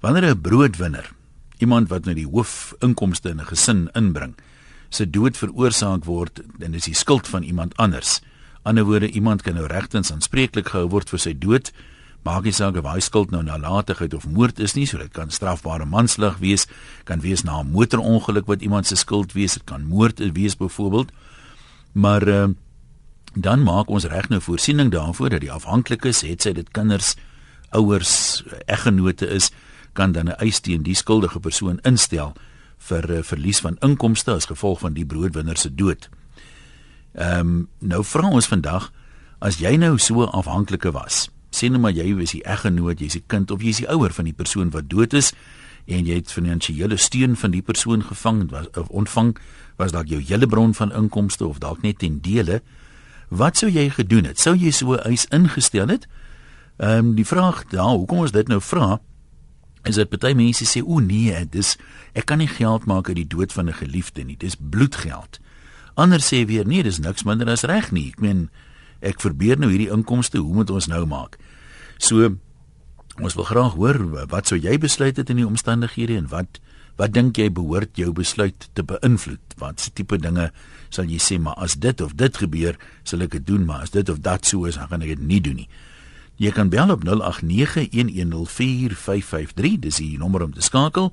Wanneer 'n broodwinner, iemand wat nou die hoofinkomste in 'n gesin inbring, se dood veroorsaak word en dis die skuld van iemand anders. Ander woorde, iemand kan nou regtens aanspreeklik gehou word vir sy dood. Maak nie saak of hy skuld nou nalatigheid of moord is nie, so dit kan strafbare manslag wees, kan wees na 'n motorongeluk wat iemand se skuld wees, dit kan moord wees byvoorbeeld. Maar uh, dan maak ons reg nou voorsiening daarvoor dat die afhanklikes, het sy dit kinders, ouers, eggenote is, kan dan 'n eis teen die skuldige persoon instel vir uh, verlies van inkomste as gevolg van die broodwinner se dood. Ehm um, nou vra ons vandag as jy nou so afhanklike was, sê nou maar jy was die eggenoot, jy's die kind of jy's die ouer van die persoon wat dood is en jy het finansiële steun van die persoon gevang was of ontvang was dalk jou hele bron van inkomste of dalk net ten dele wat sou jy gedoen het sou jy so eis ingestel het ehm um, die vraag daar hoekom ons dit nou vra is dit party mense sê o nee, dis ek kan nie geld maak uit die dood van 'n geliefde nie. Dis bloedgeld. Ander sê weer nee, dis niks minder as reg nie. Ek meen ek verbeur nou hierdie inkomste, hoe moet ons nou maak? So ons wil graag hoor wat sou jy besluit het in die omstandighede en wat wat dink jy behoort jou besluit te beïnvloed? Wat se tipe dinge sal jy sê maar as dit of dit gebeur, sal ek dit doen, maar as dit of dat so is, dan gaan ek dit nie doen nie. Jy kan bel op 0891104553, dis die nommer om te skakel.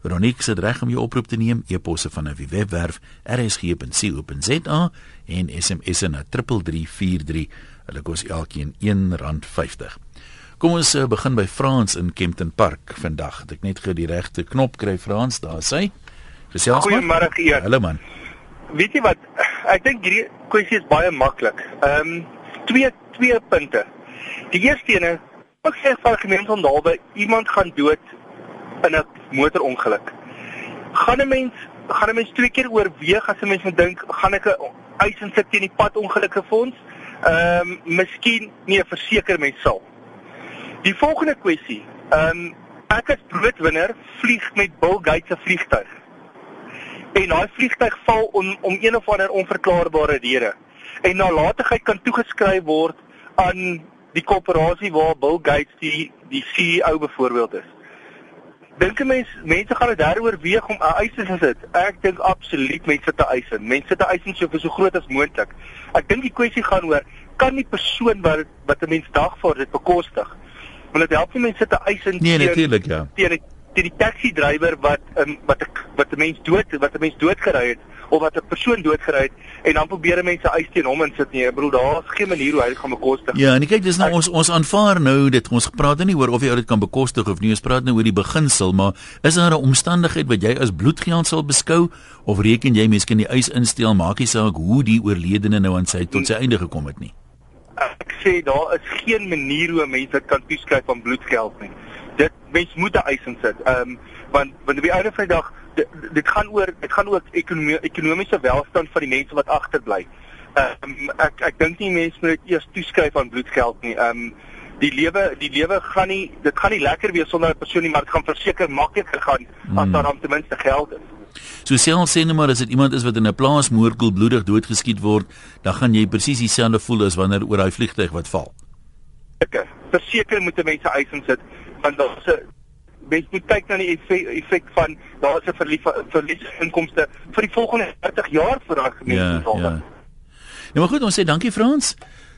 Veronique se reg om jou oproep te neem, e-posse van 'n webwerf rsg.co.za en SMS na 3343. Hulle kos elkeen R1.50. Kom ons uh, begin by Frans in Kempton Park vandag. Ek net gou die regte knop kry Frans, daar sê. Gesels maar. Goeiemôre hier. Hallo man. Weet jy wat? Ek dink hierdie kwessie is baie maklik. Ehm um, twee twee punte. Die eerste ene, ek sê van gemeenskap onthaalwe, iemand gaan dood in 'n motorongeluk. Gaan 'n mens gaan 'n mens twee keer oorweeg as 'n mens moet dink, gaan ek 'n eis insit teen die padongelukke fonds? Ehm um, miskien nie 'n verseker mens sal. Die volgende kwessie, ehm um, ek as broodwinner vlieg met Bill Gates se vliegtuig. En daai vliegtuig val om om een of ander onverklaarbare rede. En nalatigheid kan toegeskryf word aan die korporasie waar Bill Gates die die CEO byvoorbeeld is. Dink jy mense mense gaan dit daaroor weeg om 'n eis te sit? Ek dink absoluut mense te eis in. Mense te eis in so vir so groot as moontlik. Ek dink die kwessie gaan oor kan die persoon wat wat 'n mens dagvaar dit bekostig? Want dit help nie mense te eis in Nee, natuurlik ja. Teen die, die taxi drywer wat um, wat 'n wat 'n mens dood wat 'n mens doodgery het of wat 'n persoon doodgery het en dan probeer mense eis teen hom insit nie. Ek bedoel daar's geen manier hoe hy dit gaan bekostig. Ja, en kyk dis nou ek, ons ons aanvaar nou dit ons praat nou nie oor of jy dit kan bekostig of nie. Ons praat nou oor die beginsel, maar is daar 'n omstandigheid wat jy as bloedgeld sal beskou of reken jy miskien die eis instel maak nie saak hoe die oorledene nou aan sy tot sy einde gekom het nie. Ek sê daar is geen manier hoe mense kan toeskryf van bloedgeld nie. Dit mens moet 'n eis insit. Ehm um, want want op die einde van die dag dit, dit gaan oor dit gaan ook ekonomie ekonomiese welstand van die mense wat agterbly. Ehm um, ek ek dink nie mense moet dit eers toeskryf aan bloedgeld nie. Ehm um, die lewe die lewe gaan nie dit gaan nie lekker wees sonder 'n persoon nie, maar dit gaan verseker makliker gaan hmm. as daar dan ten minste geld is. So ons sê net maar as dit iemand is wat in 'n plaas moordkoel bloedig doodgeskiet word, dan gaan jy presies dieselfde voel as wanneer oor daai vliegtyg wat val. Ek verseker moet mense eis insit want daar's 'n mens moet kyk na die effek, van daar's 'n verlies verlies inkomste vir die volgende 30 jaar vir daai gemeenskap. Ja, ja. Nou maar goed, ons sê dankie Frans.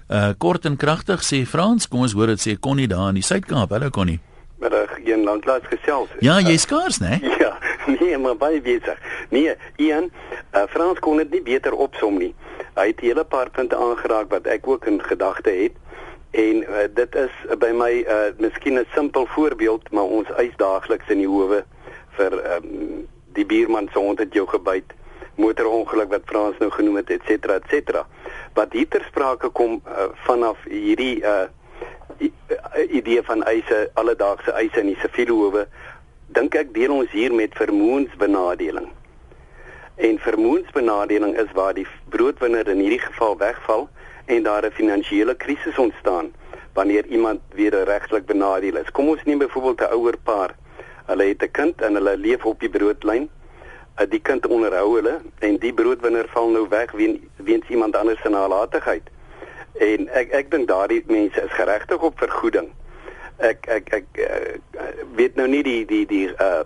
Uh kort en kragtig sê Frans, kom ons hoor dit sê Connie daar in die Suid-Kaap. Hallo Connie. Middag, een lanklaas gesels. Ja, jy's skaars, né? Ja, nee, maar baie besig. Nee, Ian, uh, Frans kon dit nie beter opsom nie. Hy het 'n hele paar punte aangeraak wat ek ook in gedagte het. En uh, dit is by my uh miskien 'n simpel voorbeeld, maar ons eis daagliks in die howe vir um, die buurman se hond het jou gebyt, motorongeluk wat Frans nou genoem het, et cetera, et cetera. Wat hier ter sprake kom uh, vanaf hierdie uh idee van eise alledaagse eise in die siviele howe, dink ek deel ons hier met vermoënsbenadeling. En vermoënsbenadeling is waar die broodwinner in hierdie geval wegval en daar 'n finansiële krisis ontstaan wanneer iemand weer regtelik benadeel is. Kom ons neem byvoorbeeld 'n ouer paar. Hulle het 'n kind en hulle leef op die broodlyn. Uh, die kind onderhou hulle en die broodwinner val nou weg weens weens iemand anders se nalatigheid. En ek ek dink daardie mense is geregtig op vergoeding. ek ek ek uh, weet nou nie die die die uh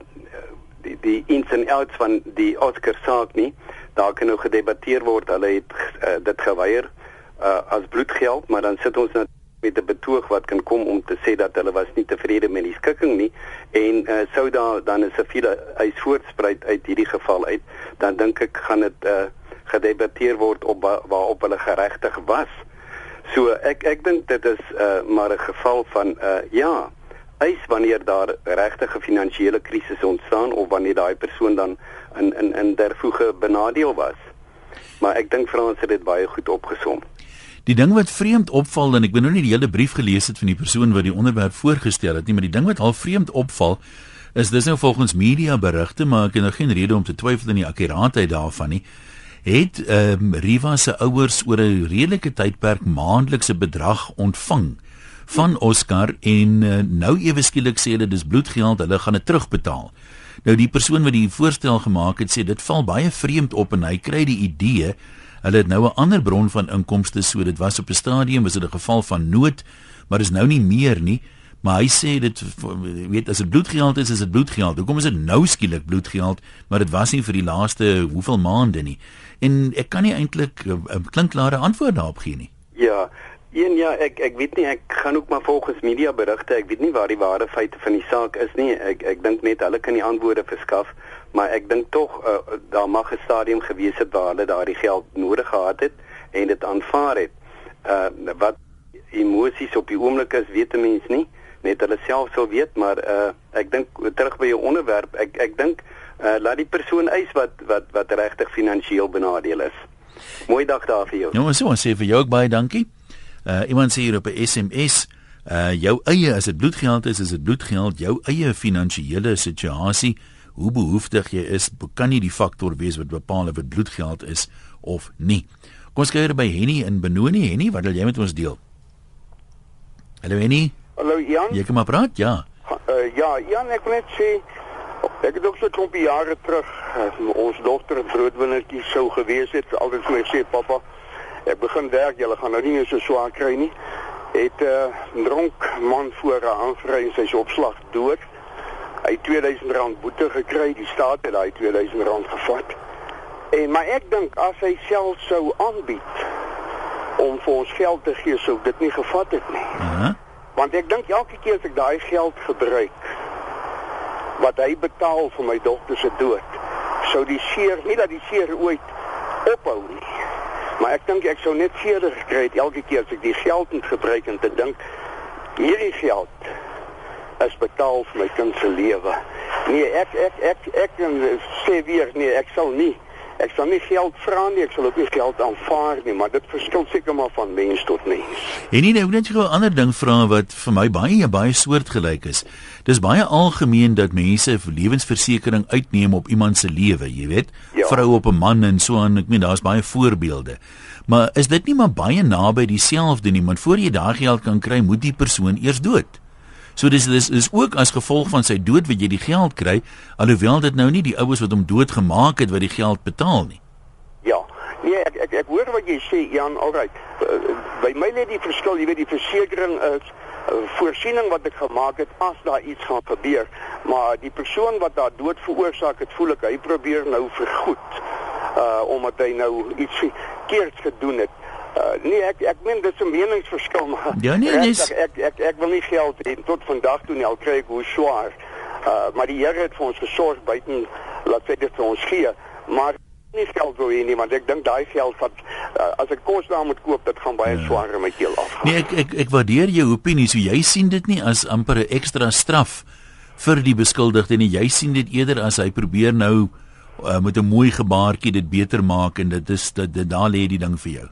die die ins en outs van die Oscar saak nie. Daar kan nou gedebatteer word. Hulle het uh, dit geweier uh as bloedgeld, maar dan sit ons nou met 'n betoog wat kan kom om te sê dat hulle was nie tevrede met die skikking nie en uh, sou daar dan 'n siviele eis voortspruit uit hierdie geval uit dan dink ek gaan dit uh, gedebatteer word op waarop hulle geregtig was. So ek ek dink dit is uh, maar 'n geval van uh, ja, eis wanneer daar regtig 'n finansiële krisis ontstaan of wanneer daai persoon dan in in in dervoege benadeel was. Maar ek dink Frans het dit baie goed opgesom. Die ding wat vreemd opval en ek ben nou nie die hele brief gelees het van die persoon wat die onderwerp voorgestel het nie, maar die ding wat al vreemd opval is dis nou volgens media berigte, maar ek het nou geen rede om te twyfel in die akkuraatheid daarvan nie. Het ehm um, Riva se ouers oor 'n redelike tydperk maandelikse bedrag ontvang van Oscar en uh, nou ewe skielik sê hulle dis bloedgeld, hulle gaan dit terugbetaal. Nou die persoon wat die voorstel gemaak het sê dit val baie vreemd op en hy kry die idee Hulle het nou 'n ander bron van inkomste, so dit was op 'n stadium was dit 'n geval van nood, maar is nou nie meer nie. Maar hy sê dit weet as dit bloedgeld is, is dit bloedgeld. Hoekom is dit nou skielik bloedgeld, maar dit was nie vir die laaste hoeveel maande nie. En ek kan nie eintlik 'n klinkklare antwoord daarop gee nie. Ja, een ja, ek ek weet nie ek gaan ook maar volgens media berigte, ek weet nie waar die ware feite van die saak is nie. Ek ek dink net hulle kan die antwoorde verskaf maar ek dink tog uh, daar mag 'n stadium gewees het waar hulle daardie geld nodig gehad het en dit aanvaar het. Uh wat emosies op die oomblik is, weet 'n mens nie, net hulle self sou weet, maar uh ek dink terug by jou onderwerp, ek ek dink uh laat die persoon eis wat wat wat regtig finansiëel benadeel is. Mooi dag daar vir jou. Nou, so ons sê vir jou ook baie dankie. Uh iemand sê hier op 'n SMS Uh jou eie as dit bloedgeld is, is dit bloedgeld, jou eie finansiële situasie hoe behoeftig jy is, kan nie die faktor wees wat bepaal of dit bloedgeld is of nie. Kom ons kyk by Henny in Benoni. Henny, wat wil jy met ons deel? Hallo Henny. Hallo Jan. Jy kom maar praat, ja. Uh, ja, Jan, ek net sê ek het ook so 'n klompie jare terug uh, ons dogter en broodwinnertjie sou gewees het, altyd vir my sê pappa, ek begin werk, jy gaan nou nie meer so swaar kry nie. Het 'n uh, dronk man voor haar aangery en sy's op slag dood. Hy het 2000 rand boete gekry, die staat het daai 2000 rand gevat. En maar ek dink as hy self sou aanbied om vir ons geld te gee, sou dit nie gevat het nie. Uh -huh. Want ek dink elke keer as ek daai geld gebruik wat hy betaal vir my dogter se dood, sou die seer nie dat die seer ooit ophou nie. Maar ek dink ek sou net seerder gekry het elke keer as ek die geld moet gebruik en te dink hierdie geld is betaal vir my kind se lewe. Nee, ek ek ek ek, ek sê weer nee, ek sal nie ek sal nie geld vra nie, ek sal ook nie geld aanvaar nie, maar dit verskil seker maar van mens tot mens. En nie nou net gou 'n ander ding vra wat vir my baie baie soortgelyk is. Dis baie algemeen dat mense lewensversekering uitneem op iemand se lewe, jy weet, ja. vrou op 'n man en so aan. Ek meen daar's baie voorbeelde. Maar is dit nie maar baie naby dieselfde nie, want voor jy daai geld kan kry, moet die persoon eers dood. So dis dis is ook as gevolg van sy dood wat jy die geld kry, alhoewel dit nou nie die oues wat hom doodgemaak het wat die geld betaal nie. Ja. Nee, ek ek, ek hoor wat jy sê Jan, alright. By my lê die verskil, jy weet die versekerings is uh, voorsiening wat ek gemaak het as daar iets gaan gebeur, maar die persoon wat daar dood veroorsaak het, voel ek hy probeer nou vergoed uh omdat hy nou iets verkeerds gedoen het. Uh, nee, ek ek meen dit is 'n meningsverskil maar. Ja nee, nee. Ek, ek ek ek wil nie geld hê tot vandag toe nie al kry ek hoe swaar. Uh maar die Here het vir ons gesorg buiten laat sê dit vir ons gee, maar nie geld wil hê nie want ek dink daai geld wat uh, as ek kos daar moet koop, dit gaan baie ja. swaar in my keel af. Nee, ek ek ek waardeer jou opinie, so jy sien dit nie as amper 'n ekstra straf vir die beskuldigde nie. Jy sien dit eerder as hy probeer nou uh, met 'n mooi gebaartjie dit beter maak en dit is dit, dit daar lê die ding vir jou.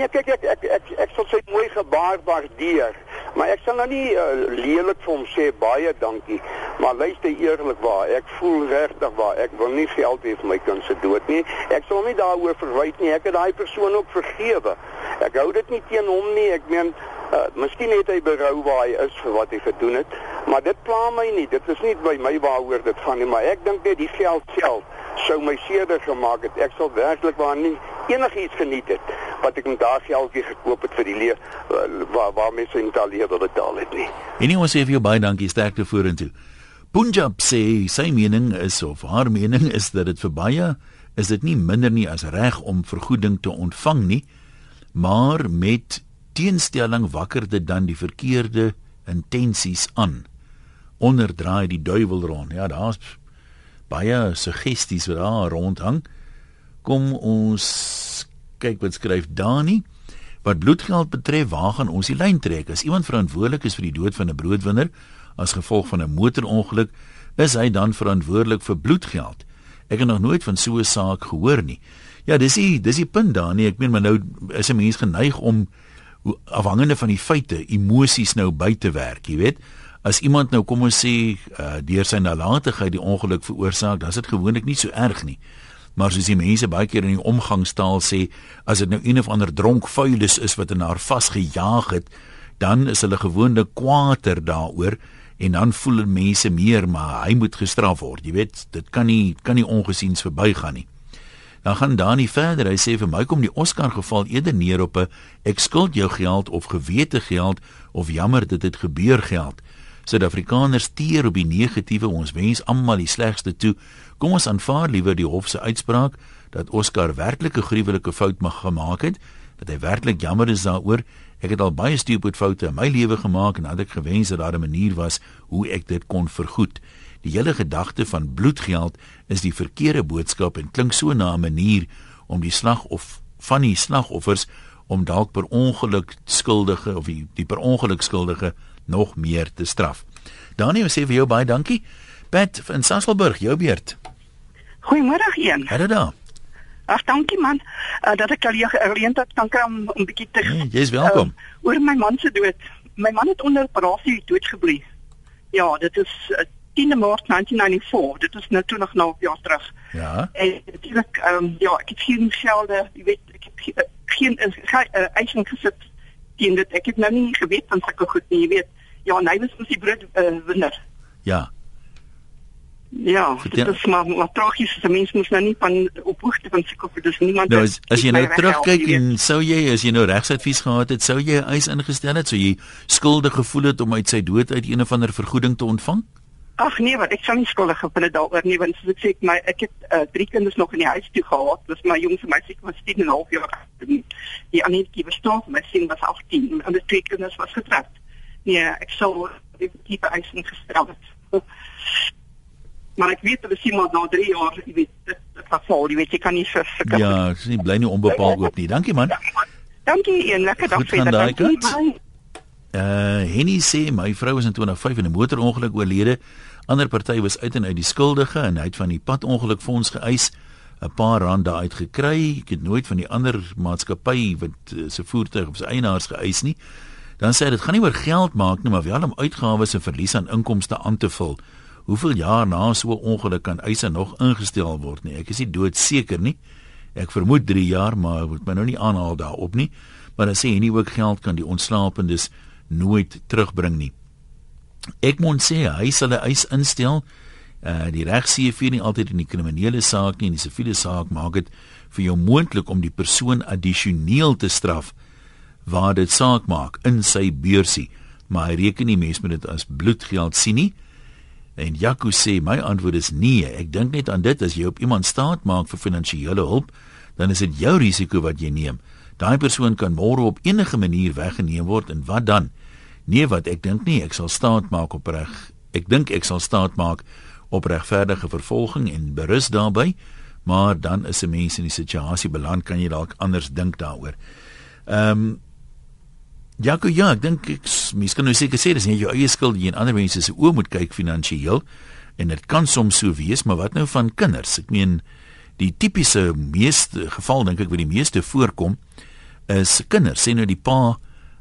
Nee, kyk ek ek ek ek, sal sy mooi gebaar waardeer, maar ek sal nou nie uh, lelik vir hom sê baie dankie, maar luister eerlik waar, ek voel regtig waar ek wil nie geld hê vir my kind se dood nie. Ek sal nie daaroor verwyd nie. Ek het daai persoon ook vergewe. Ek hou dit nie teen hom nie. Ek meen Uh, miskien het hy berou waar hy is vir wat hy gedoen het, maar dit pla my nie. Dit is nie by my waaroor dit gaan nie, maar ek dink net die geld self sou my seerder gemaak het. Ek sal werklik waar nie enigiets geniet het wat ek net daar self weer gekoop het vir die lewe waar waar mense in Italië wil betaal het nie. En ons sê vir jou baie dankie sterkte vorentoe. Punjab sê sy mening is of haar mening is dat dit vir baie is dit nie minder nie as reg om vergoeding te ontvang nie, maar met teenstelling wakker dit dan die verkeerde intensies aan. Onderdraai die duiwel rond. Ja, daar's baie suggesties wat daar rondhang. Kom ons kyk wat skryf Dani. Wat bloedgeld betref, waar gaan ons die lyn trek? As iemand verantwoordelik is vir die dood van 'n broodwinner as gevolg van 'n motorongeluk, is hy dan verantwoordelik vir bloedgeld? Ek het nog nooit van so 'n saak gehoor nie. Ja, dis die dis die punt daar nie. Ek meen maar nou is 'n mens geneig om afhangende van die feite emosies nou by te werk, jy weet. As iemand nou kom ons sê uh, deur sy nalatigheid die ongeluk veroorsaak, dan is dit gewoonlik nie so erg nie. Maar soos die mense baie keer in die omgangstaal sê, as dit nou een of ander dronk vuilis is wat in haar vasgejaag het, dan is hulle gewoonlik kwaader daaroor en dan voel mense meer maar hy moet gestraf word. Jy weet, dit kan nie kan nie ongesiens verbygaan nie. Dan gaan Dani verder. Hy sê vir my kom die Oscar geval eerder neer op 'n ek skuld jou geld of gewete geld of jammer dit het gebeur geld. Suid-Afrikaners teer op die negatiewe, ons wens almal die slegste toe. Kom ons aanvaar liewer die hof se uitspraak dat Oscar werklik 'n gruwelike fout mag gemaak het, dat hy werklik jammer is daaroor. Ek het al baie stupid foute in my lewe gemaak en had ek gewens dat daar 'n manier was hoe ek dit kon vergoed. Die hele gedagte van bloedgeld is die verkeerde boodskap en klink so na 'n manier om die slag of van die slagoffers om dalk per ongeluk skuldige of die, die per ongeluk skuldige nog meer te straf. Daniel sê vir jou baie dankie. Pat van Sasselburg, jou beurt. Goeiemôre een. Hallo daar. Ag dankie man uh, dat ek al hier geleentheid kan kry om 'n bietjie te nee, Jy's welkom. Uh, oor my man se dood. My man het onder operasie doodgebloei. Ja, dit is uh, 10 Maart 1994. Dit is nou toe nog nou jaar terug. Ja. En natuurlik ehm um, ja, ek het geen gelde, jy weet, ek het geen geen uh, eising gesit teen dit. Ek het nou nie geweet van sulke goed nie, jy weet. Ja, hy was mos die brood uh, winner. Ja. Ja, dit is maar maar tragies, die mense moet nou nie van op hoogte van sulke goed, dis niemand. Nou as, as jy nou terugkyk en sou jy as jy nou regsadvies gehad het, sou jy eis ingestel het, sou jy skuldig gevoel het om uit sy dood uit een of ander vergoeding te ontvang? Ag nee, wat ek sou nie skuldig gevoel het daaroor nie, want soos ek sê, my ek het uh, drie kinders nog in die huis toe gehad. Dis my jongste meisie was 10 en 'n half jaar. Die ander was staan, my seun was 18 en die twee kinders was getroud. Nee, ek sou definitief eis ingestel het. Maar ek weet dat as iemand na 3 jaar, jy weet, dit dit was al, jy weet jy kan nie vir sulke Ja, dis nie bly nie onbepaald oop nie. Dankie man. Dankie en lekker dag vir julle. Uh Henny sê my vrou is in 2005 in 'n motorongeluk oorlede. Ander party was uit en uit die skuldige en hy het van die padongelukfonds geëis 'n paar rand daaruit gekry. Ek het nooit van die ander maatskappy wat uh, se voertuig of sy eienaars geëis nie. Dan sê hy dit gaan nie oor geld maak nie, maar wel om uitgawes en verlies aan inkomste aan te vul. Hoeveel jaar na so 'n ongeluk kan eise nog ingestel word nie? Ek is nie doodseker nie. Ek vermoed 3 jaar, maar moet my nou nie aanhaal daarop nie. Maar dan sê hy nie ook geld kan die ontslapendes nooit terugbring nie. Ek moet sê hy sal 'n eis instel. Uh die reg sê vir nie altyd in die kriminele saak nie, in die siviele saak maak dit vir jou moontlik om die persoon addisioneel te straf waar dit saak maak in sy beursie, maar hy reken nie mens met dit as bloedgeld sien nie. En Jaco sê my antwoord is nee, ek dink net aan dit as jy op iemand staat maak vir finansiële hulp, dan is dit jou risiko wat jy neem. Daai persoon kan môre op enige manier weggeneem word en wat dan? Nee, wat ek dink nie, ek sal staat maak op reg. Ek dink ek sal staat maak op regverdige vervolging en berus daarbey, maar dan is 'n mens in die situasie beland, kan jy dalk anders dink daaroor. Ehm um, Ja, ek ja, ek dink ek mens kan nou seker sê dis nie jou eie skuld jy en ander mense se oë moet kyk finansiëel en dit kan soms so wees, maar wat nou van kinders? Ek meen die tipiese meeste geval dink ek wat die meeste voorkom is kinders sê nou die pa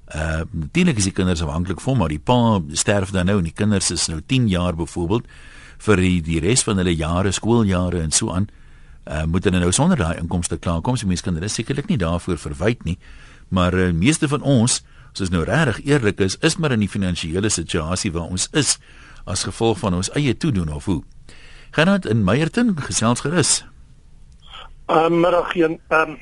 Uh natuurlik is die kinders afhanklik van maar die pa sterf dan nou en die kinders is nou 10 jaar byvoorbeeld vir die, die res van hulle jare skooljare en so aan. Uh moet hulle nou sonder daai inkomste klaarkom. So mense kan hulle sekerlik nie daarvoor verwyd nie. Maar uh, meeste van ons, as ons nou regtig eerlik is, is maar in die finansiële situasie waar ons is as gevolg van ons eie toedoen of hoe. Gaan dit in Meyerton gesels gerus. Ehm um, middag een ehm um,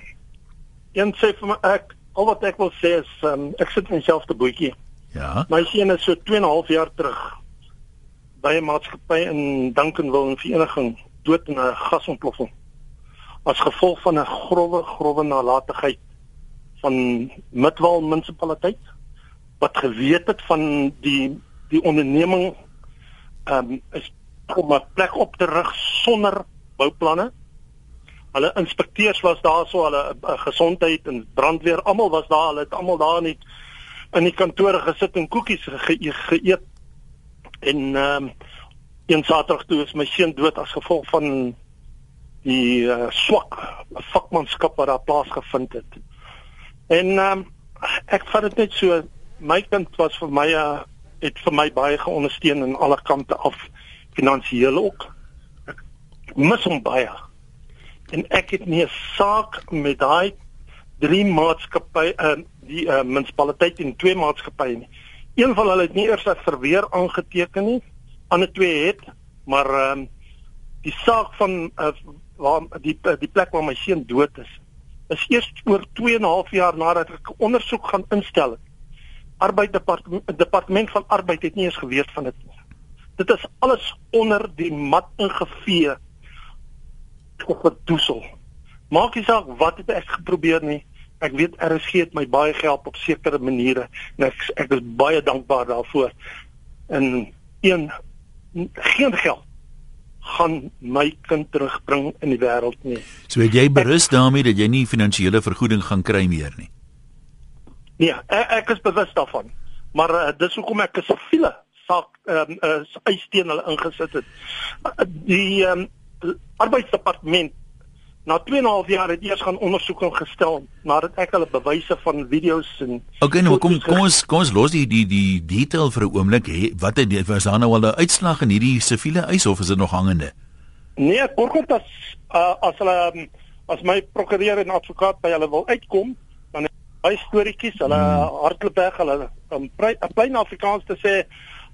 een sê vir my ek al wat ek wil sê is um, ek sit in dieselfde bootjie. Ja. My seun is so 2 en 'n half jaar terug by 'n maatskappy in Duncanville in vereniging dood in 'n gasontploffing as gevolg van 'n grouwe grouwe nalatigheid van Midwal munisipaliteit wat geweet het van die die onderneming ehm um, is om 'n plek op te rig sonder bouplanne. Hulle inspekteurs was daar so, hulle uh, gesondheid en brandweer, almal was daar, hulle het almal daar net in die kantore gesit en koekies ge geëet. En ehm um, een Saterdag toe is my seun dood as gevolg van die uh, swak vakmanskap wat daar plaasgevind het. En um, ek vat dit net so my kind was vir my uh, het vir my baie geondersteun aan alle kante af finansiëel ook. Ek mis hom baie. En ek het nie 'n saak met daai drie maatskappye uh, die uh, munisipaliteit en twee maatskappye nie. Een van hulle het nie eers as verweer aangeteken nie. Ander twee het, maar um, die saak van uh, waar die die plek waar my seun dood is is eers oor 2 en 'n half jaar nadat ek ondersoek gaan instel. Arbeid departement departement van arbeid het nie eens geweet van dit nie. Dit is alles onder die mat ingevee of verdoesel. Maak nie saak wat het ek geprobeer nie. Ek weet RSG het my baie gehelp op sekere maniere en ek ek is baie dankbaar daarvoor. En een geen geld gaan my kind terugbring in die wêreld nie. So het jy berus daarmee dat jy nie finansiële vergoeding gaan kry meer nie. Nee, ek, ek is bewus daarvan. Maar uh, dis hoekom ek 'n siviele saak ehm um, uh, eis teen hulle ingesit het. Uh, die ehm um, arbeidsdepartement na 2 en 'n half jaar het eers gaan ondersoeking gestel nadat ek hulle bewyse van video's en Okay, nou kom kom ons kom ons los die die die detail vir 'n oomblik. Wat het was daar nou al 'n uitslag in hierdie siviele eis of is dit nog hangende? Nee, kortkort as uh, as hulle um, as my prokureur en advokaat by hulle wil uitkom, dan hy storieetjies, hulle hmm. hartklop hulle om um, plain Afrikaans te sê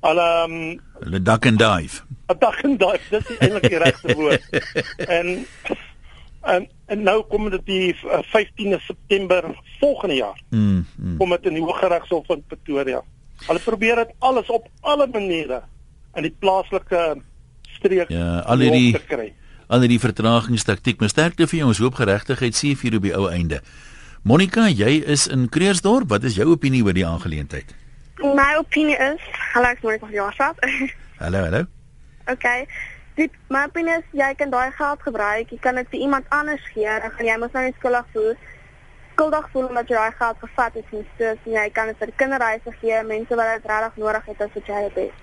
hulle um, hulle duck and dive. 'n Duck and dive, dis eintlik die regte woord. en En en nou kom dit die 15de eh, September volgende jaar. Mm, mm. Kom dit in die Hooggeregshof in Pretoria. Hulle probeer dit alles op alle maniere in die plaaslike streek ja, al hierdie al hierdie vertragingstaktiek, maar sterkte vir jou ons hoop geregtigheid sê vir op die ou einde. Monica, jy is in Kreersdorp. Wat is jou opinie oor die aangeleentheid? My opinie is, hallo, ek is Monica van Jaarsstad. hallo, hallo. Okay. Dit my opinie is jy kan daai geld gebruik, jy kan dit vir iemand anders gee, dan gaan jy mos nou nie skuldig voel. Skuldig voel omdat jy daai geld gevat het en so, jy kan dit vir kinderreise gee, mense wat dit regtig nodig het as wat jy het.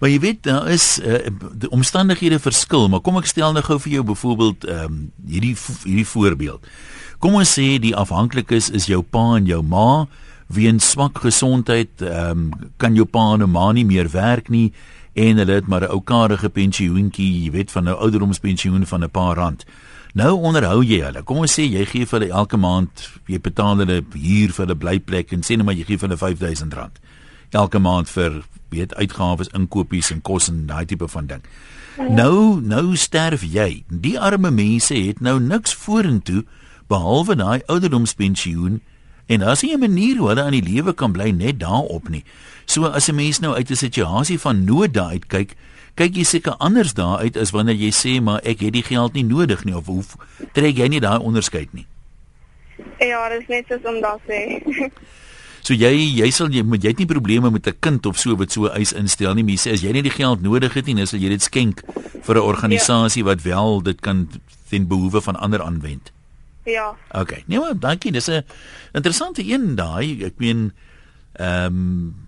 Maar jy weet daar is uh, die omstandighede verskil, maar kom ek stel nou gou vir jou byvoorbeeld ehm um, hierdie hierdie voorbeeld. Kom ons sê die afhanklikes is jou pa en jou ma weens swak gesondheid, ehm um, kan jou pa en ma nie meer werk nie en hulle het maar 'n ou karige pensioentjie, jy weet van 'n nou ouderdomspensioen van 'n paar rand. Nou onderhou jy hulle. Kom ons sê jy gee vir hulle elke maand, jy betaal hulle huur vir 'n blyplek en sê net maar jy gee vir hulle R5000 elke maand vir weet uitgawes, inkopies en kos en daai tipe van ding. Nou, nou sterf jy. Die arme mense het nou niks vorentoe behalwe daai ouderdomspensioen en as jy 'n manier hoe hulle aan die lewe kan bly net daarop nie. So as 'n mens nou uit 'n situasie van nood daar uitkyk, kyk jy seker anders daar uit as wanneer jy sê maar ek het die geld nie nodig nie of hoe trek jy nie daai onderskeid nie? Ja, dit is net soos om daar sê. so jy jy sal jy moet jy het nie probleme met 'n kind of so wat so eis instel nie, jy sê as jy nie die geld nodig het nie, dan sal jy dit skenk vir 'n organisasie ja. wat wel dit kan ten behoewe van ander aanwend. Ja. Okay. Nee, maar dankie. Dis 'n interessante een daai. Ek meen ehm um,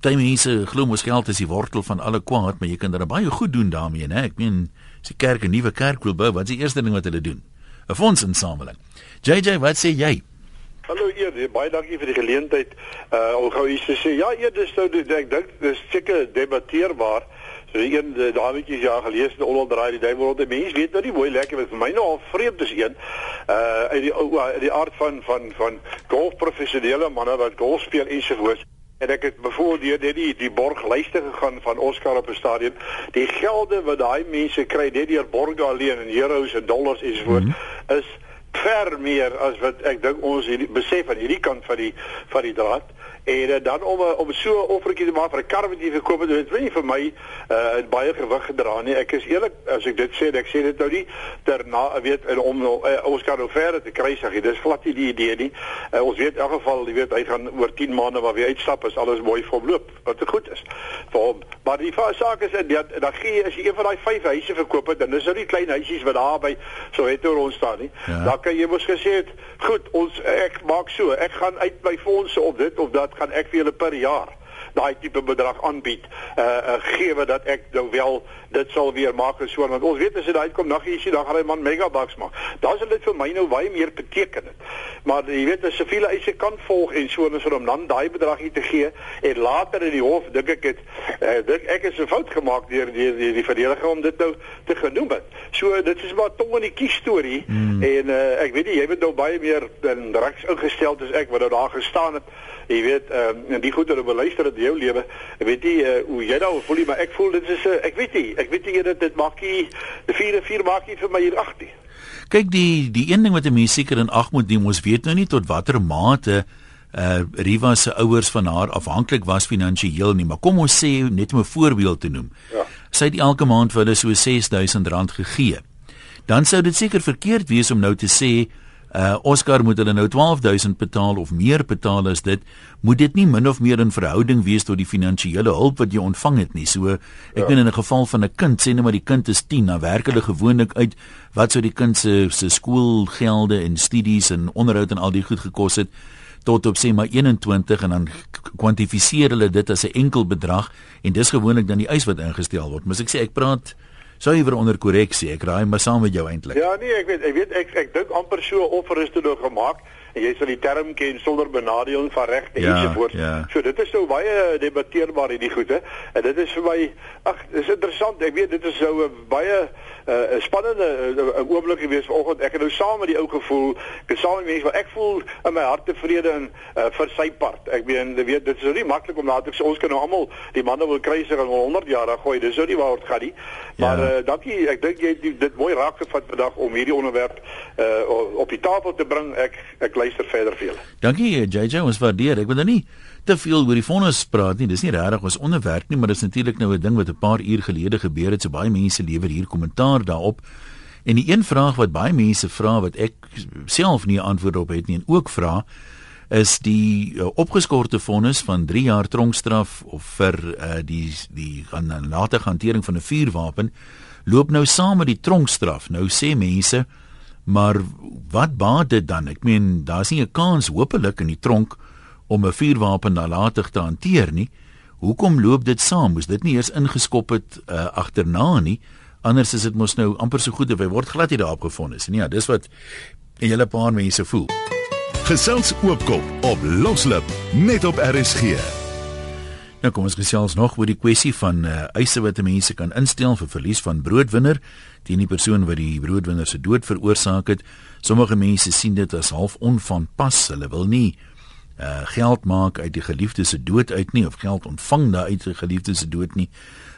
baie mense glo mos geld is die wortel van alle kwaad, maar jy kan daar baie goed doen daarmee, né? Ek meen, as die kerk 'n nuwe kerk wil bou, wat is die eerste ding wat hulle doen? 'n Fondsinsameling. JJ, wat sê jy? Hallo Eer, baie dankie vir die geleentheid. Uh om gou iets te sê. Ja, Eer, dis nou ek dink dis seker debatteerbaar. So een dametjie jaar gelees het onderdraai die duiwel rond die mens weet nou nie mooi lekker wat vir my nou al vreemd is een uh uit die uit die aard van van van golfprofessionele manne wat golf speel ensovoorts En ek het byvoorbeeld deur die die borglyste gegaan van Oscar op 'n stadion. Die gelde wat daai mense kry net deur borge alleen en euros en dollars ensovoorts mm -hmm. is ver meer as wat ek dink ons hierdie besef aan hierdie kant van die van die draad en uh, dan om uh, om so 'n offertjie te maak vir 'n kar wat jy gekoop het, dit weet nie vir my uh baie gewig gedra nie. Ek is eerlik as ek dit sê, ek sê dit nou nie terna weet en om uh, ons kan nou verder te kry sê, dis glad nie die idee nie. Uh, ons weet in elk geval, jy weet hy gaan oor 10 maande waar weer uitstap as alles mooi verloop, wat goed is vir hom. Maar die saak is dat dan gee jy as jy een van daai vyf huise verkoop het, dan is dit nie klein huisies wat daar by so het oor ons staan nie. Ja. Dan kan jy mos gesê het, goed, ons ek maak so, ek gaan uit my fondse op dit of dat gaan ek vir julle per jaar daai tipe bedrag aanbied uh, uh gee dat ek nou wel dit sal weer maak en so want ons weet as dit uitkom nog ietsie dan gaan hy man megabucks maak. Daar sal dit vir my nou baie meer beteken het. Maar jy weet as siviele eise kan volg en so en so om dan daai bedrag hier te gee en later in die hof dink ek het uh, dink ek is 'n fout gemaak deur die die, die verdediger om dit nou te genoem het. So dit is maar tong in die kies storie hmm. en uh, ek weet nie jy het nou baie meer in regs ingestel as ek wat nou daar gestaan het. Jy weet ehm uh, die goeie wat beluister het jou lewe. Weet nie uh, hoe jy nou voel nie, maar ek voel dit is 'n uh, ek weet nie ek weet nie dat dit maak nie die 4 4 maak nie vir my hier agter. Kyk die die een ding wat 'n mens seker in ag moet neem, ons weet nou nie tot watter mate uh Riva se ouers van haar afhanklik was finansiëel nie, maar kom ons sê net om 'n voorbeeld te noem. Ja. Sy het elke maand vir hulle so R6000 gegee. Dan sou dit seker verkeerd wees om nou te sê uh Oscar moet hulle nou 12000 betaal of meer betaal as dit moet dit nie min of meer in verhouding wees tot die finansiële hulp wat jy ontvang het nie so ek ja. meen in 'n geval van 'n kind sê net maar die kind is 10 dan werk hulle gewoonlik uit wat sou die kind se se skoolgelde en studies en onderhoud en al die goed gekos het tot op sê maar 21 en dan kwantifiseer hulle dit as 'n enkel bedrag en dis gewoonlik dan die eis wat ingestel word moet ek sê ek praat sou jy weer onder korreksie. Ek raai maar saam met jou eintlik. Ja, nee, ek weet ek weet ek ek dink amper so offer is toe nog gemaak en jy sal die term ken sonder benadeling van regte ja, ensovoorts. Ja. So dit is so baie debatteerbaar hierdie goede. En dit is vir my ag, dis interessant. Ek weet dit is so 'n baie 'n uh, spannende uh, oomblik gewees vanoggend. Ek het nou saam met die ou gevoel, ek het saam met mense wat ek voel in my hart tevrede in uh, vir sy part. Ek meen, weet, dit is nou nie maklik om later ons kan nou almal die manne wil kry sig al 100 jaar gooi. Dis nou nie waar dit gaan nie. Maar ja. uh, dankie. Ek dink jy het dit mooi raak gevat vandag om hierdie onderwerp uh, op die tafel te bring. Ek ek luister verder vir julle. Dankie JJ, ons waardeer. Ek wil nou nie te veel oor die vonnis praat nie. Dis nie regtig ons onderwerp nie, maar dit is natuurlik nou 'n ding wat 'n paar uur gelede gebeur het. So baie mense lewer hier kommentaar daarop. En die een vraag wat baie mense vra wat ek self nie antwoord op het nie en ook vra is die uh, opgeskorte vonnis van 3 jaar tronkstraf of vir uh, die die gaan later hantering van 'n vuurwapen loop nou saam met die tronkstraf. Nou sê mense, maar wat baat dit dan? Ek meen, daar's nie 'n kans hopelik in die tronk om 'n vuurwapen nalatig te hanteer nie. Hoekom loop dit saam? Moes dit nie eers ingeskop het uh, agterna nie? Anders is dit mos nou amper so goed of hy word glad nie daarop gevind is nie. Ja, dis wat 'n hele paar mense voel. Gesels oopkop op Loslip net op RSG. Nou kom ons gesels nog oor die kwessie van uh, eise wat mense kan instel vir verlies van broodwinner teen die persoon wat die broodwinner se dood veroorsaak het. Sommige mense sien dit as half onvanpas. Hulle wil nie uh geld maak uit die geliefde se dood uit nie of geld ontvang daar uit die geliefde se dood nie.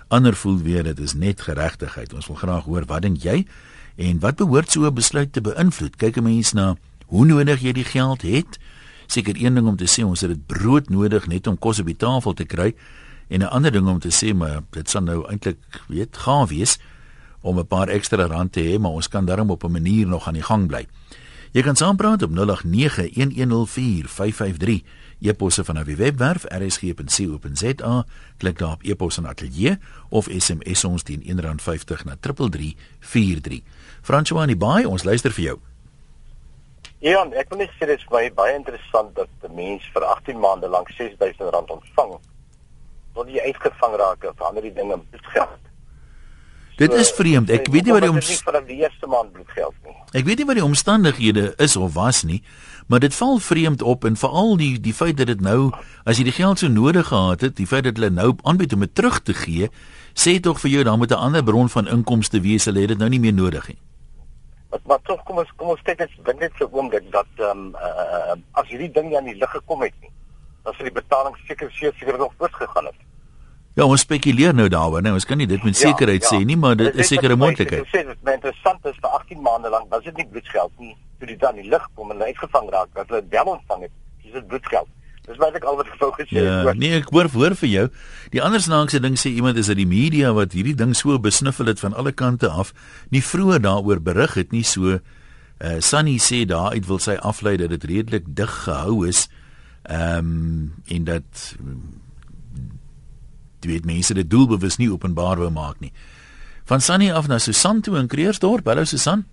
Ander voel weer dit is net geregtigheid. Ons wil graag hoor wat dink jy en wat behoort so 'n besluit te beïnvloed? Kyk 'n mens na hoe nodig jy die geld het. Seker een ding om te sê ons het dit brood nodig net om kos op die tafel te kry en 'n ander ding om te sê maar dit sal nou eintlik weet gaan wees om 'n paar ekstra rand te hê maar ons kan daarom op 'n manier nog aan die gang bly. Jy kan saampraat op 0891104553. E-posse van die webwerf rsg.co.za. Klik daar op e-pos en atelier of SMS ons teen R1.50 na 3343. Francois Baai, ons luister vir jou. Ja, ek net sê dit is baie baie interessant dat 'n mens vir 18 maande lank R6000 ontvang. Tot jy uitgevang raak of ander dinge met Dit is vreemd. Ek weet nie wat die omstandighede vir die eerste maand bloedgeld nie. Ek weet nie wat die omstandighede is of was nie, maar dit val vreemd op en veral die die feit dat dit nou as jy die geld so nodig gehad het, die feit dat hulle nou aanbied om dit terug te gee, sê tog vir jou dan moet 'n ander bron van inkomste wees, hulle het dit nou nie meer nodig nie. Maar maar tog kom ons kom ons kyk net dink net so oom dat ehm um, uh, as hierdie ding aan die lig gekom het nie, dan sou die betaling seker seker nog voortgegaan het. Ja, ons spekuleer nou daaroor, nee, ons kan nie dit met ja, sekerheid ja, ja. sê nie, maar dit is seker 'n moontlikheid. Ek sê dit is interessant is vir 18 maande lank, was dit nie bloedgeld nie. toe dit dan die lig kom en uitgevang raak, dat hulle wel ontvang het. Dis dit bloedgeld. Dis wat ek al wat gevou gesê het. Ja, nee, ek hoor hoor vir jou. Die ander snaakse ding sê iemand is dat die media wat hierdie ding so besniffel het van alle kante af, nie vroeër daaroor berig het nie so uh Sunny sê daar uit wil sy aflei dat dit redelik dig gehou is. Ehm um, en dat jy weet mense dit doelbewus nie openbaar wou maak nie. Van Sunny af na Susan toe in Kreersdorp. Hallo Susan.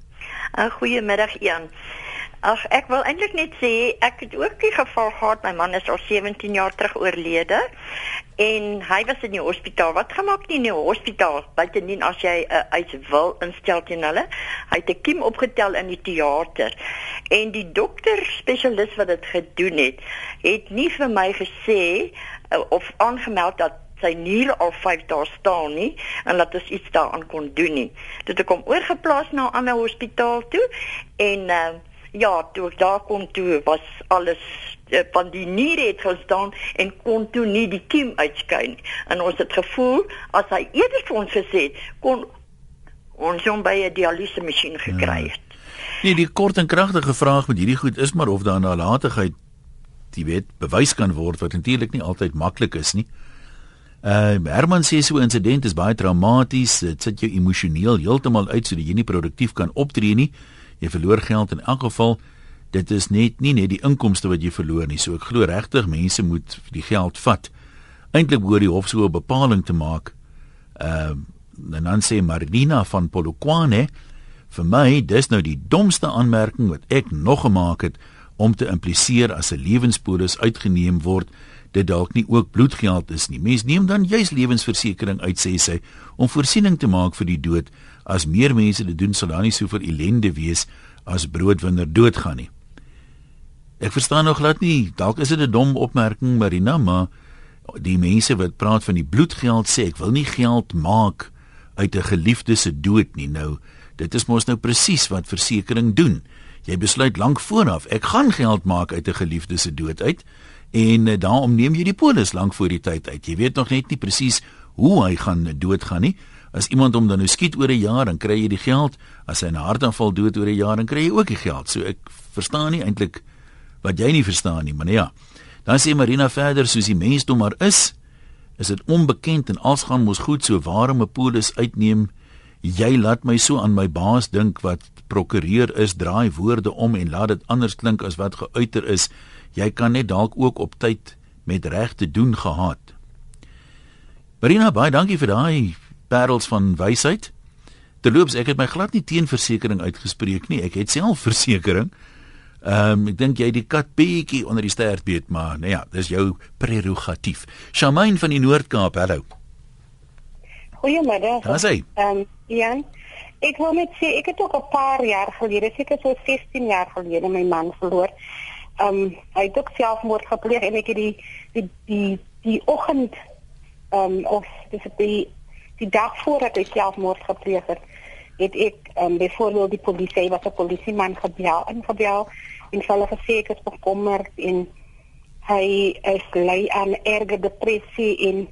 uh, Goeiemiddag Jan. Ag ek wil eintlik net sê ek het ook die geval gehad my man is al 17 jaar terug oorlede en hy was in die hospitaal. Wat gemaak nie in die hospitaal buitendien as jy 'n uh, eis wil instel teen hulle. Hy het 'n kiem opgetel in die teater. En die dokter spesialis wat dit gedoen het, het nie vir my gesê uh, of aangemeld dat sy nier al 5 dae staan nie en dat ons iets daaraan kon doen nie. Dit het kom oorgeplaas na 'n ander hospitaal toe en uh, ja, toe ek daar kom toe was alles eh, van die niere het gestaan en kon toe nie die kiem uitskyn en ons het gevoel as hy eerder vir ons gesê het kon ons hom by 'n dialyse masjien gekry het. Ja. Nee, die kort en kragtige vraag met hierdie goed is maar of daar nalatigheid die wet bewys kan word wat natuurlik nie altyd maklik is nie. Uh Herman sê so 'n insident is baie traumaties, dit sit jou emosioneel heeltemal uit sodat jy nie produktief kan optree nie. Jy verloor geld in elk geval. Dit is net nie net die inkomste wat jy verloor nie. So ek glo regtig mense moet die geld vat. Eintlik behoort die hof so 'n bepaling te maak. Ehm uh, dan sê Marina van Polokwane vir my dis nou die domste aanmerking wat ek nog gemaak het om te impliseer as 'n lewenspolis uitgeneem word dit dalk nie ook bloedgeld is nie. Mens neem dan juis lewensversekering uit sê sy om voorsiening te maak vir die dood as meer mense dit doen sal daar nie soveel ellende wees as broodwinner doodgaan nie. Ek verstaan nog glad nie, dalk is dit 'n dom opmerking Marina, maar die mense wat praat van die bloedgeld sê ek wil nie geld maak uit 'n geliefde se dood nie nou. Dit is mos nou presies wat versekerings doen. Jy besluit lank vooraf, ek gaan geld maak uit 'n geliefde se dood uit en uh, daarom neem jy die polis lank voor die tyd uit. Jy weet nog net nie presies hoe hy gaan doodgaan nie. As iemand hom dan nou skiet oor 'n jaar, dan kry jy die geld. As hy 'n hartaanval dood oor 'n jaar, dan kry jy ook die geld. So ek verstaan nie eintlik wat jy nie verstaan nie, maar nee, ja. Dan sê Marina verder soos die mensdom maar is, is dit onbekend en als gaan mos goed so waarom 'n polis uitneem. Jy laat my so aan my baas dink wat prokureur is, draai woorde om en laat dit anders klink as wat geuiter is. Jy kan net dalk ook op tyd met reg te doen gehad. Marina, baie dankie vir daai parels van wysheid. Terloops, ek het my glad nie teen versekerings uitgespreek nie. Ek het self versekerings. Ehm um, ek dink jy die kat bietjie onder die stert beet, maar nou ja, dis jou prerogatief. Shamain van die Noord-Kaap, hallo. Goeiemiddag. Daar sê. Ehm um, Jan, ek wil net sê ek het ook 'n paar jaar gelede, seker so 16 jaar gelede my man verloor. Ehm um, hy het ook selfmoord gepleeg en ek het die die die die oggend ehm um, of dis die die dag voordat hy selfmoord gepleeg het, het ek um, byvoorbeeld die polisie was 'n polisieman gebel en gebel en hulle gesê ek is bekommerd en hy is lei aan erge depressie en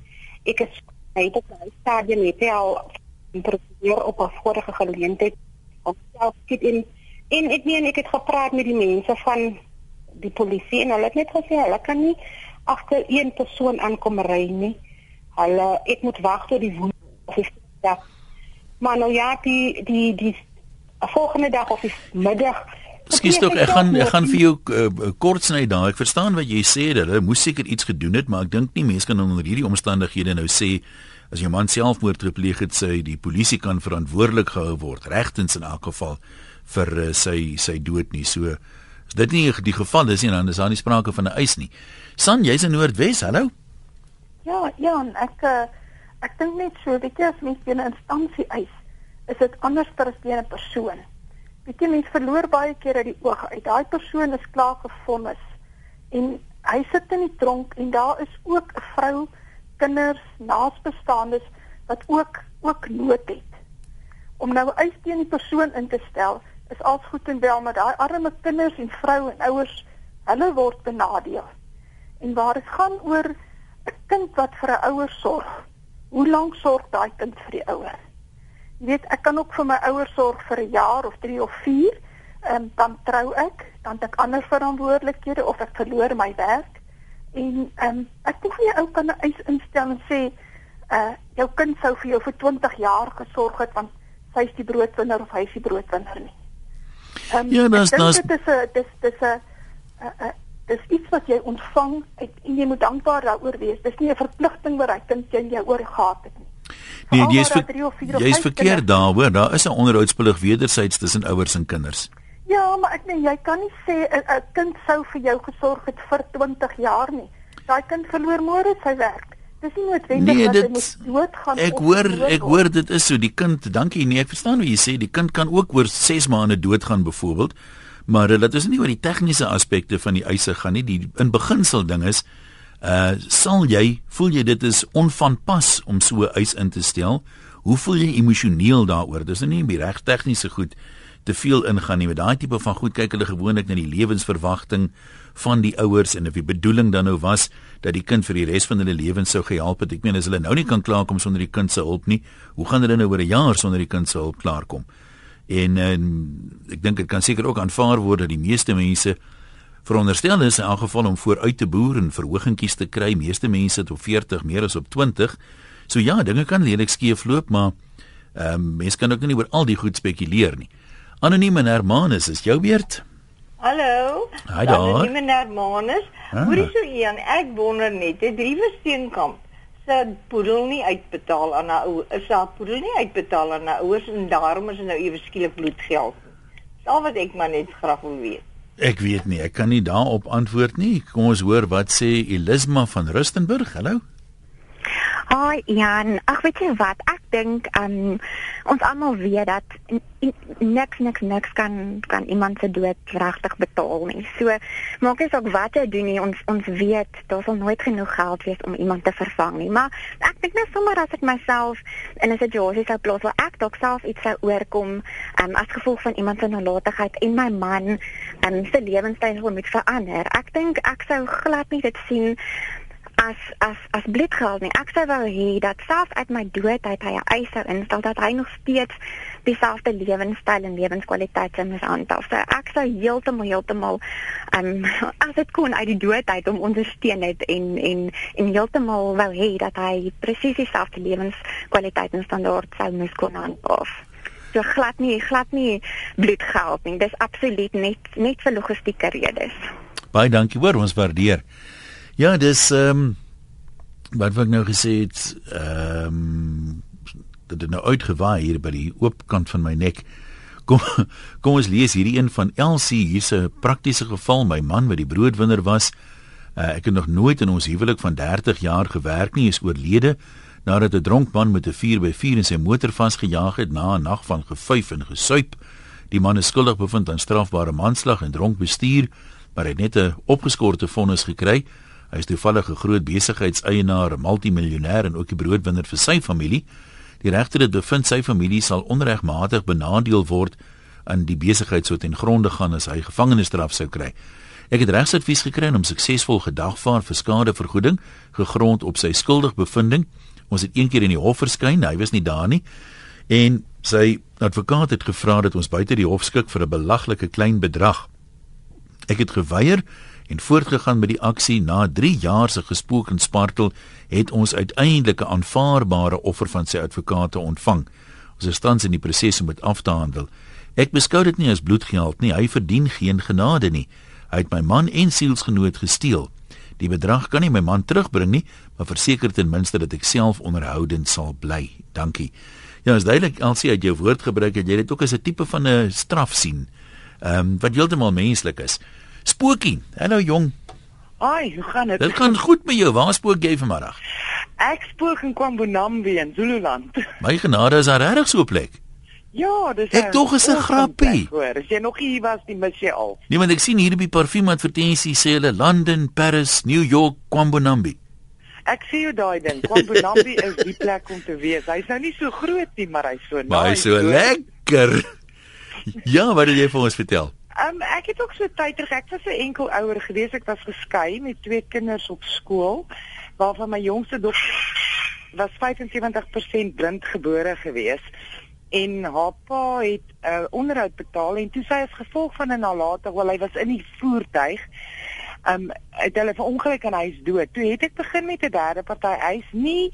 ek is hy het op stadium net al probeer op 'n vorige geleentheid om self skiet in en ek meen ek het gepraat met die mense van die polisie en hulle het net gesê hulle kan nie agter een persoon aankom ry nie. Hulle ek moet wag tot die woede ja. Maar nou ja, die die die volgende dag of die middag Skus tog, ek gaan ek gaan vir jou uh, kort sny daar. Ek verstaan wat jy sê dat hulle moes seker iets gedoen het, maar ek dink nie mense kan onder hierdie omstandighede nou sê as jou man selfmoord gepleeg het, sê die polisie kan verantwoordelik gehou word regtens in elk geval vir uh, sy sy dood nie. So as dit nie die geval is nie, dan is daar nie sprake van 'n eis nie. San, jy's in Noordwes. Hallo. Ja, ja, ek uh Ek dink net so, weet jy as mens teen 'n instansie eis, is dit anders as teen 'n persoon. Weet jy mens verloor baie keer uit die oog uit. Daai persoon is klaar gevonnis en hy sit in die tronk en daar is ook 'n vrou, kinders, naasbestaandes wat ook ook nood het. Om nou eis teen die persoon in te stel, is als goed en wel, maar daai arme kinders en vroue en ouers, hulle word benadeel. En waar dit gaan oor 'n kind wat vir 'n ouer sorg, Hoe lank sorg daai kind vir die ouer? Jy weet, ek kan ook vir my ouers sorg vir 'n jaar of 3 of 4 um, dan trou ek, dan het ek ander verantwoordelikhede of ek verloor my werk. En ehm um, ek dink jy ou kan 'n eis instel en sê uh jou kind sou vir jou vir 20 jaar gesorg het want sy is die broodwinner of hy is die broodwinner nie. Um, ja, dis dis dit is 'n dis dis 'n dis iets wat jy ontvang uit, en jy moet dankbaar daaroor wees. Dis nie 'n verpligting wat hy kind jy jou oorgehaat het nie. Nee, jy is ver, jy is verkeerd daar, hoor. Daar is 'n onderhoudsplig wederzijds tussen ouers en kinders. Ja, maar ek nee, jy kan nie sê 'n kind sou vir jou gesorg het vir 20 jaar nie. Daai kind verloor môre sy werk. Dis nie noodwendig nee, dat dit, hy moet doodgaan Ek hoor ek hoor dit is so die kind, dankie nee, ek verstaan wat jy sê, die kind kan ook oor 6 maande doodgaan byvoorbeeld. Maar dit is nie oor die tegniese aspekte van die eise gaan nie. Die in beginsel ding is uh sal jy voel jy dit is onvanpas om so 'n eis in te stel? Hoe voel jy emosioneel daaroor? Dis nie die reg tegniese goed te veel ingaan nie. Met daai tipe van goed kyk hulle gewoonlik na die lewensverwagting van die ouers en of die bedoeling dan nou was dat die kind vir die res van hulle lewens sou gehelp het. Ek meen as hulle nou nie kan klaarkom sonder die kind se hulp nie, hoe gaan hulle nou oor 'n jaar sonder die kind se hulp klaarkom? En, en ek dink dit kan seker ook aanvaar word dat die meeste mense veronderstel is in elk geval om vooruit te boer en verhogingkies te kry. Meeste mense het op 40 meer as op 20. So ja, dinge kan lelik skeefloop, maar ehm um, mense kan ook nie oor al die goed spekuleer nie. Anoniem en Hermanus is jou beurt. Hallo. Hi daar. Anoniem en Hermanus. Ah. Hoorie so een, ek wonder net, het Driewesteenkamp se poedel nie uitbetaal aan haar ou, is haar poedel nie uitbetaal aan haar ouers en daarom is nou ewe skielik bloedgeld. Dis al wat ek maar net graag wil weet. Ek weet nie, ek kan nie daarop antwoord nie. Kom ons hoor wat sê Elisma van Rustenburg. Hallo. Hi Jan, ag weet jy wat? Ek dink um, ons almal weet dat niks niks niks kan kan iemand se dood regtig betaal nie. So maak nie saak wat jy doen nie, ons ons weet daar sal nooit genoeg geld wees om iemand te vervang nie. Maar ek dink net sommer as ek myself in 'n situasie sou plaas waar ek dalk self iets sou oorkom um, as gevolg van iemand se nalatigheid en my man um, se lewenstyl moet verander. Ek dink ek sou glad nie dit sien as as as bloedgeld nie. Ek sou wou hê dat selfs uit my dood uit hy 'n eis sou instel dat hy nog steeds dieselfde lewenstyl en lewenskwaliteit sou aantas. So ek sou heeltemal heeltemal um as dit kon uit die dood uit om ondersteun het en en en heeltemal wou hê dat hy presies dieselfde lewenskwaliteit en standaard sou moet kon aanpas. So glad nie glad nie bloedgeld nie. Dis absoluut net net vir logistieke redes. Baie dankie hoor, ons waardeer. Ja, dis ehm um, wat ek nou gesê het, ehm um, dit het nou uitgewaai hier by die oop kant van my nek. Kom kom ons lees hierdie een van Elsie, hier's 'n praktiese geval, my man wat die broodwinner was. Uh, ek het nog nooit in ons huwelik van 30 jaar gewerk nie, is oorlede nadat 'n dronk man met 'n 4x4 in sy motor vasgejaag het na 'n nag van gefuif en gesuip. Die man is skuldig bevind aan strafbare manslag en dronk bestuur, maar hy het net 'n opgeskorte vonnis gekry. Hy is toevallig 'n groot besigheidseienaar, 'n multimiljonêr en ook 'n broodwinner vir sy familie. Die regter het bevind sy familie sal onregmatig benadeel word in die besigheid sou ten gronde gaan as hy gevangenisstraf sou kry. Ek het regsadvies gekry om suksesvol gedagvaar vir skadevergoeding gegrond op sy skuldig bevinding. Ons het een keer in die hof verskyn, hy was nie daar nie. En sy advokaat het gevra dat ons buite die hof skik vir 'n belaglike klein bedrag. Ek het geweier en voortgegaan met die aksie na 3 jaar se gespook en spartel het ons uiteindelik 'n aanvaarbare offer van sy advokate ontvang. Ons is tans in die proses om dit af te handel. Ek beskou dit nie as bloedgeld nie, hy verdien geen genade nie. Hy het my man en sielsgenoot gesteel. Die bedrag kan nie my man terugbring nie, maar verseker ten minste dat ek self onderhoudend sal bly. Dankie. Ja, is duidelik alsie uit jou woord gebruik dat jy dit ook as 'n tipe van 'n straf sien. Ehm um, wat heeltemal menslik is. Spookie. Hallo jong. Ai, hoe gaan dit? Dit gaan goed met jou. Waar spook jy vanmiddag? Ek spook in Kwambonambi in Zululand. My genade is daar regtig so 'n plek. Ja, dis Ek tog is 'n grappie. Hoor, as jy nog hier was, die mis jy al. Nee, want ek sien hier op die parfuumadvertensie sê hulle London, Paris, New York, Kwambonambi. Ek sien jou daai ding. Kwambonambi is die plek om te wees. Hy's nou nie so groot nie, maar hy's so nice. Maar hy's so lekker. ja, wat wil jy vir ons vertel? Um, ek het ook so tyd terug. Ek was 'n enkel ouer gewees. Ek was geskei met twee kinders op skool waarvan my jongste dogter was 75% blind gebore gewees. en haar pa het 'n uh, onderhoud betaal en toe sy as gevolg van 'n nalatig, wel hy was in die voertuig, um het hulle vir ongeluk en hy is dood. Toe het ek begin met 'n derde party eis nie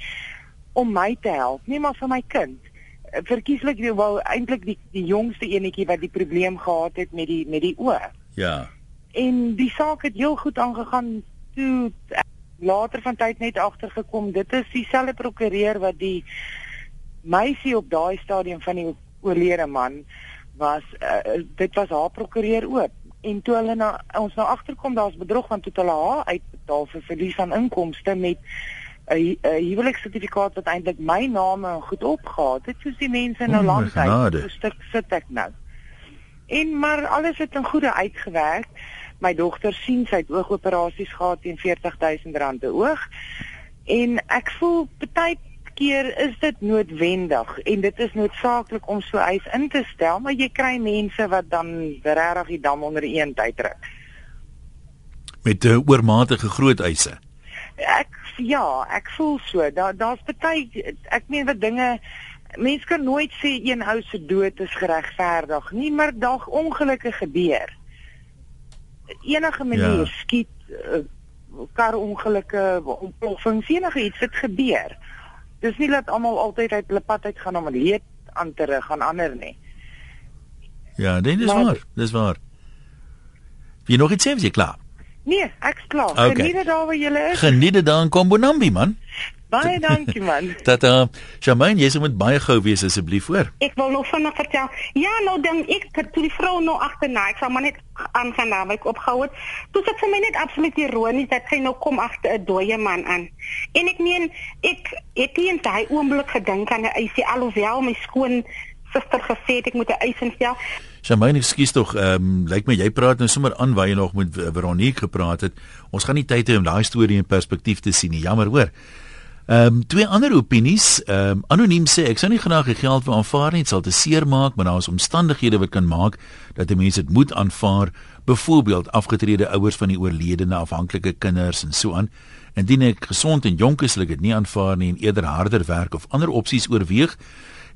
om my te help, nie maar vir my kind. Verkieslik wel eintlik die die jongste enetjie wat die probleem gehad het met die met die oë. Ja. En die saak het heel goed aangegaan toe later van tyd net agtergekom dit is dieselfde prokureur wat die meisie op daai stadium van die oorlede man was uh, dit was haar prokureur ook en toe hulle na ons nou agterkom daar's bedrog want toe hulle haar uitbetaal vir verlies aan inkomste met 'n huweliksertifikaat wat eintlik my naam en goed opgehaat het soos die mense nou lank uit. so stuk sit ek nou. En maar alles het in goeie uitgewerk. My dogter sien sy het oogoperasies gehad teen R40000 'n oog. En ek voel baie keer is dit noodwendig en dit is noodsaaklik om so eis in te stel, maar jy kry mense wat dan regtig die dam onder een tyd druk. Met 'n uh, oormatige groot eise. Ek ja, ek voel so. Daar daar's baie ek meen wat dinge mense kan nooit sê een ou se dood is geregverdig nie, maar daar ongelukke gebeur. Enige manier ja. skiet uh, karongelukke, ontploffings, enige iets wat gebeur dis nie dat almal altyd uit hulle pad uit gaan om leed aan te rig aan ander nie. Ja, dit is maar, waar. Dis waar. Wie nog iets sê, jy klaar? Nee, ek's klaar. Okay. Geniet dit daar waar jy is. Geniet dit daar in Kombonambi, man. Baie dankie man. Dat uh Jamaine, jy moet baie gou wees asseblief hoor. Ek wil nog vinnig vertel. Ja, nou dan ek toe die vrou nou agterna, ek sal maar net aangaan na my opgehou het. Toe sit vir my net absoluut ironies dat sy nou kom agter 'n dooie man aan. En ek meen ek het nie in daai oomblik gedink aan 'n eisie alhoewel my skoon suster gesê het ek moet 'n eis instel. Jamaine, ekskuus tog, ehm um, lyk my jy praat nou sommer aan waar jy nog met Veronique gepraat het. Ons gaan nie tyd hê om daai storie in perspektief te sien nie. Jammer hoor. Ehm um, twee ander opinies. Ehm um, anoniem sê ek sou nie graag die geld wil aanvaar nie, dit sal te seer maak, maar daar is omstandighede wat kan maak dat 'n mens dit moet aanvaar, byvoorbeeld afgetrede ouers van die oorledene, afhanklike kinders en so aan. Indien ek gesond en jonk is, sal ek dit nie aanvaar nie en eerder harder werk of ander opsies oorweeg.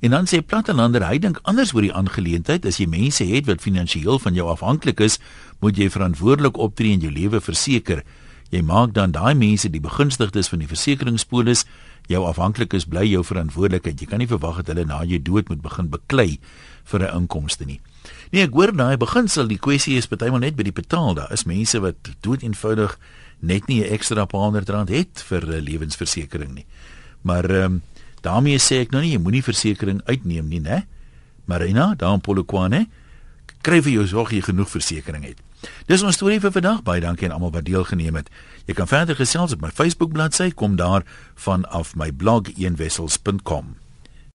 En dan sê Plattelander, hy dink anders oor die aangeleentheid. As jy mense het wat finansiëel van jou afhanklik is, moet jy verantwoordelik optree en jou lewe verseker. Jy maak dan daai mense die begunstigdes van die versekeringspolis. Jou afhanklikes bly jou verantwoordelikheid. Jy kan nie verwag dat hulle na jou dood moet begin beklei vir 'n inkomste nie. Nee, ek hoor daai beginsel, die kwessie is partymal net by die betaal. Daar is mense wat dood eenvoudig net nie 'n ekstra paar honderd rand het vir 'n lewensversekering nie. Maar ehm um, daarmee sê ek nou nie jy moenie versekerings uitneem nie, né? Marina, daar in Polokwane, kry vir jou sorg jy genoeg versekerings het. Dis ons storie vir vandag. Baie dankie aan almal wat deelgeneem het. Jy kan verder gesels op my Facebook bladsy, kom daar van af my blog eenwessels.com.